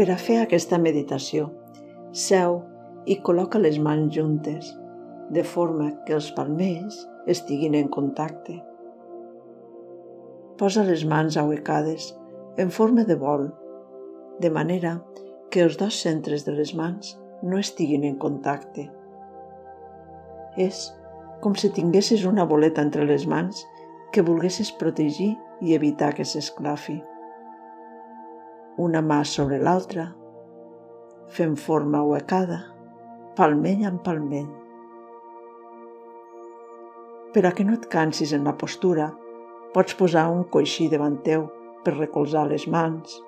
Per a fer aquesta meditació, seu i col·loca les mans juntes, de forma que els palmells estiguin en contacte. Posa les mans ahuecades en forma de bol, de manera que els dos centres de les mans no estiguin en contacte. És com si tinguessis una boleta entre les mans que volguessis protegir i evitar que s'esclafi. Una mà sobre l'altra, fent forma huecada, palmell amb palmell. Per a que no et cansis en la postura, pots posar un coixí davant teu per recolzar les mans,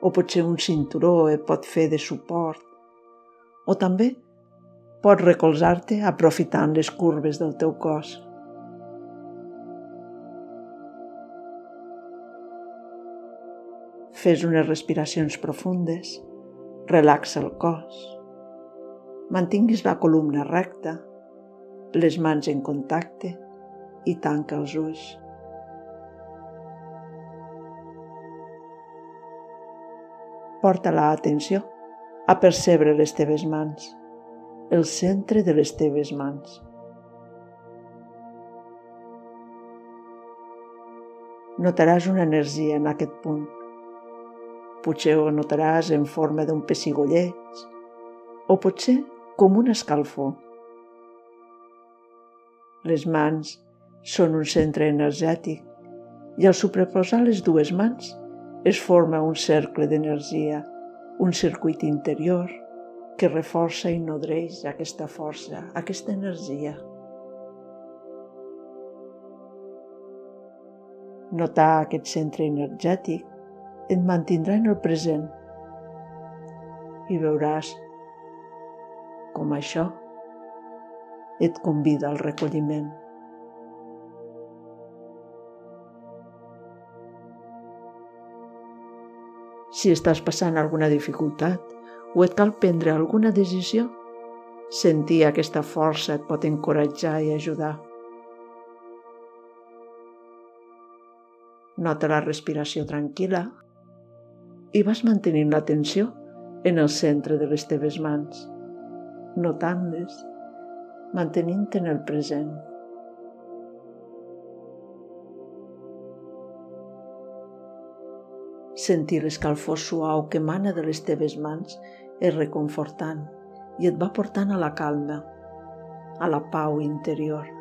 o potser un cinturó et pot fer de suport, o també pots recolzar-te aprofitant les curves del teu cos. Fes unes respiracions profundes, relaxa el cos, mantinguis la columna recta, les mans en contacte i tanca els ulls. Porta la atenció a percebre les teves mans, el centre de les teves mans. Notaràs una energia en aquest punt Potser ho notaràs en forma d'un pessigolleig o potser com un escalfor. Les mans són un centre energètic i al superposar les dues mans es forma un cercle d'energia, un circuit interior que reforça i nodreix aquesta força, aquesta energia. Notar aquest centre energètic et mantindrà en el present i veuràs com això et convida al recolliment. Si estàs passant alguna dificultat o et cal prendre alguna decisió, sentir aquesta força et pot encoratjar i ajudar. Nota la respiració tranquil·la i vas mantenint l'atenció en el centre de les teves mans, notant-les, mantenint-te en el present. Sentir l'escalfor suau que mana de les teves mans és reconfortant i et va portant a la calma, a la pau interior.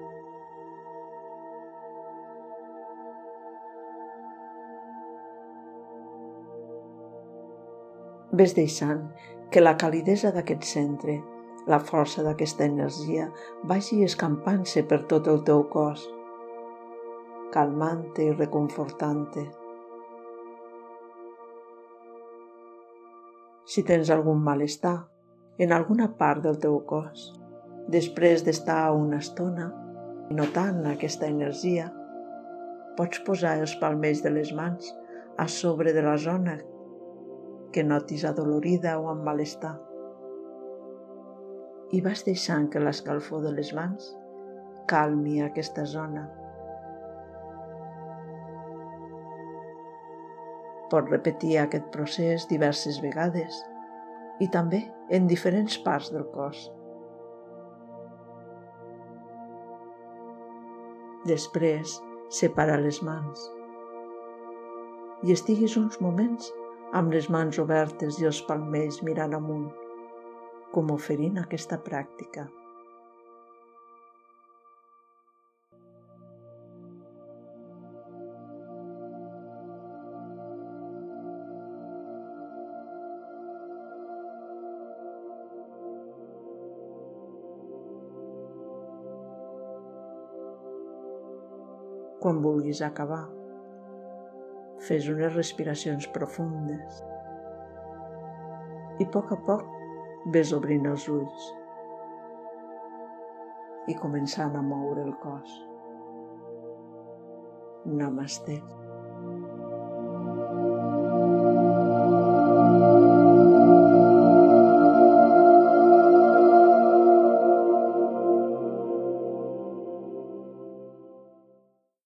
Ves deixant que la calidesa d'aquest centre, la força d'aquesta energia, vagi escampant-se per tot el teu cos, calmant-te i reconfortant-te. Si tens algun malestar en alguna part del teu cos, després d'estar una estona notant aquesta energia, pots posar els palmells de les mans a sobre de la zona que notis adolorida o amb malestar. I vas deixant que l'escalfor de les mans calmi aquesta zona. Pots repetir aquest procés diverses vegades i també en diferents parts del cos. Després, separa les mans i estiguis uns moments amb les mans obertes i els palmells mirant amunt, com oferint aquesta pràctica. Quan vulguis acabar, Fes unes respiracions profundes i a poc a poc ves obrint els ulls i començant a moure el cos. Namaste.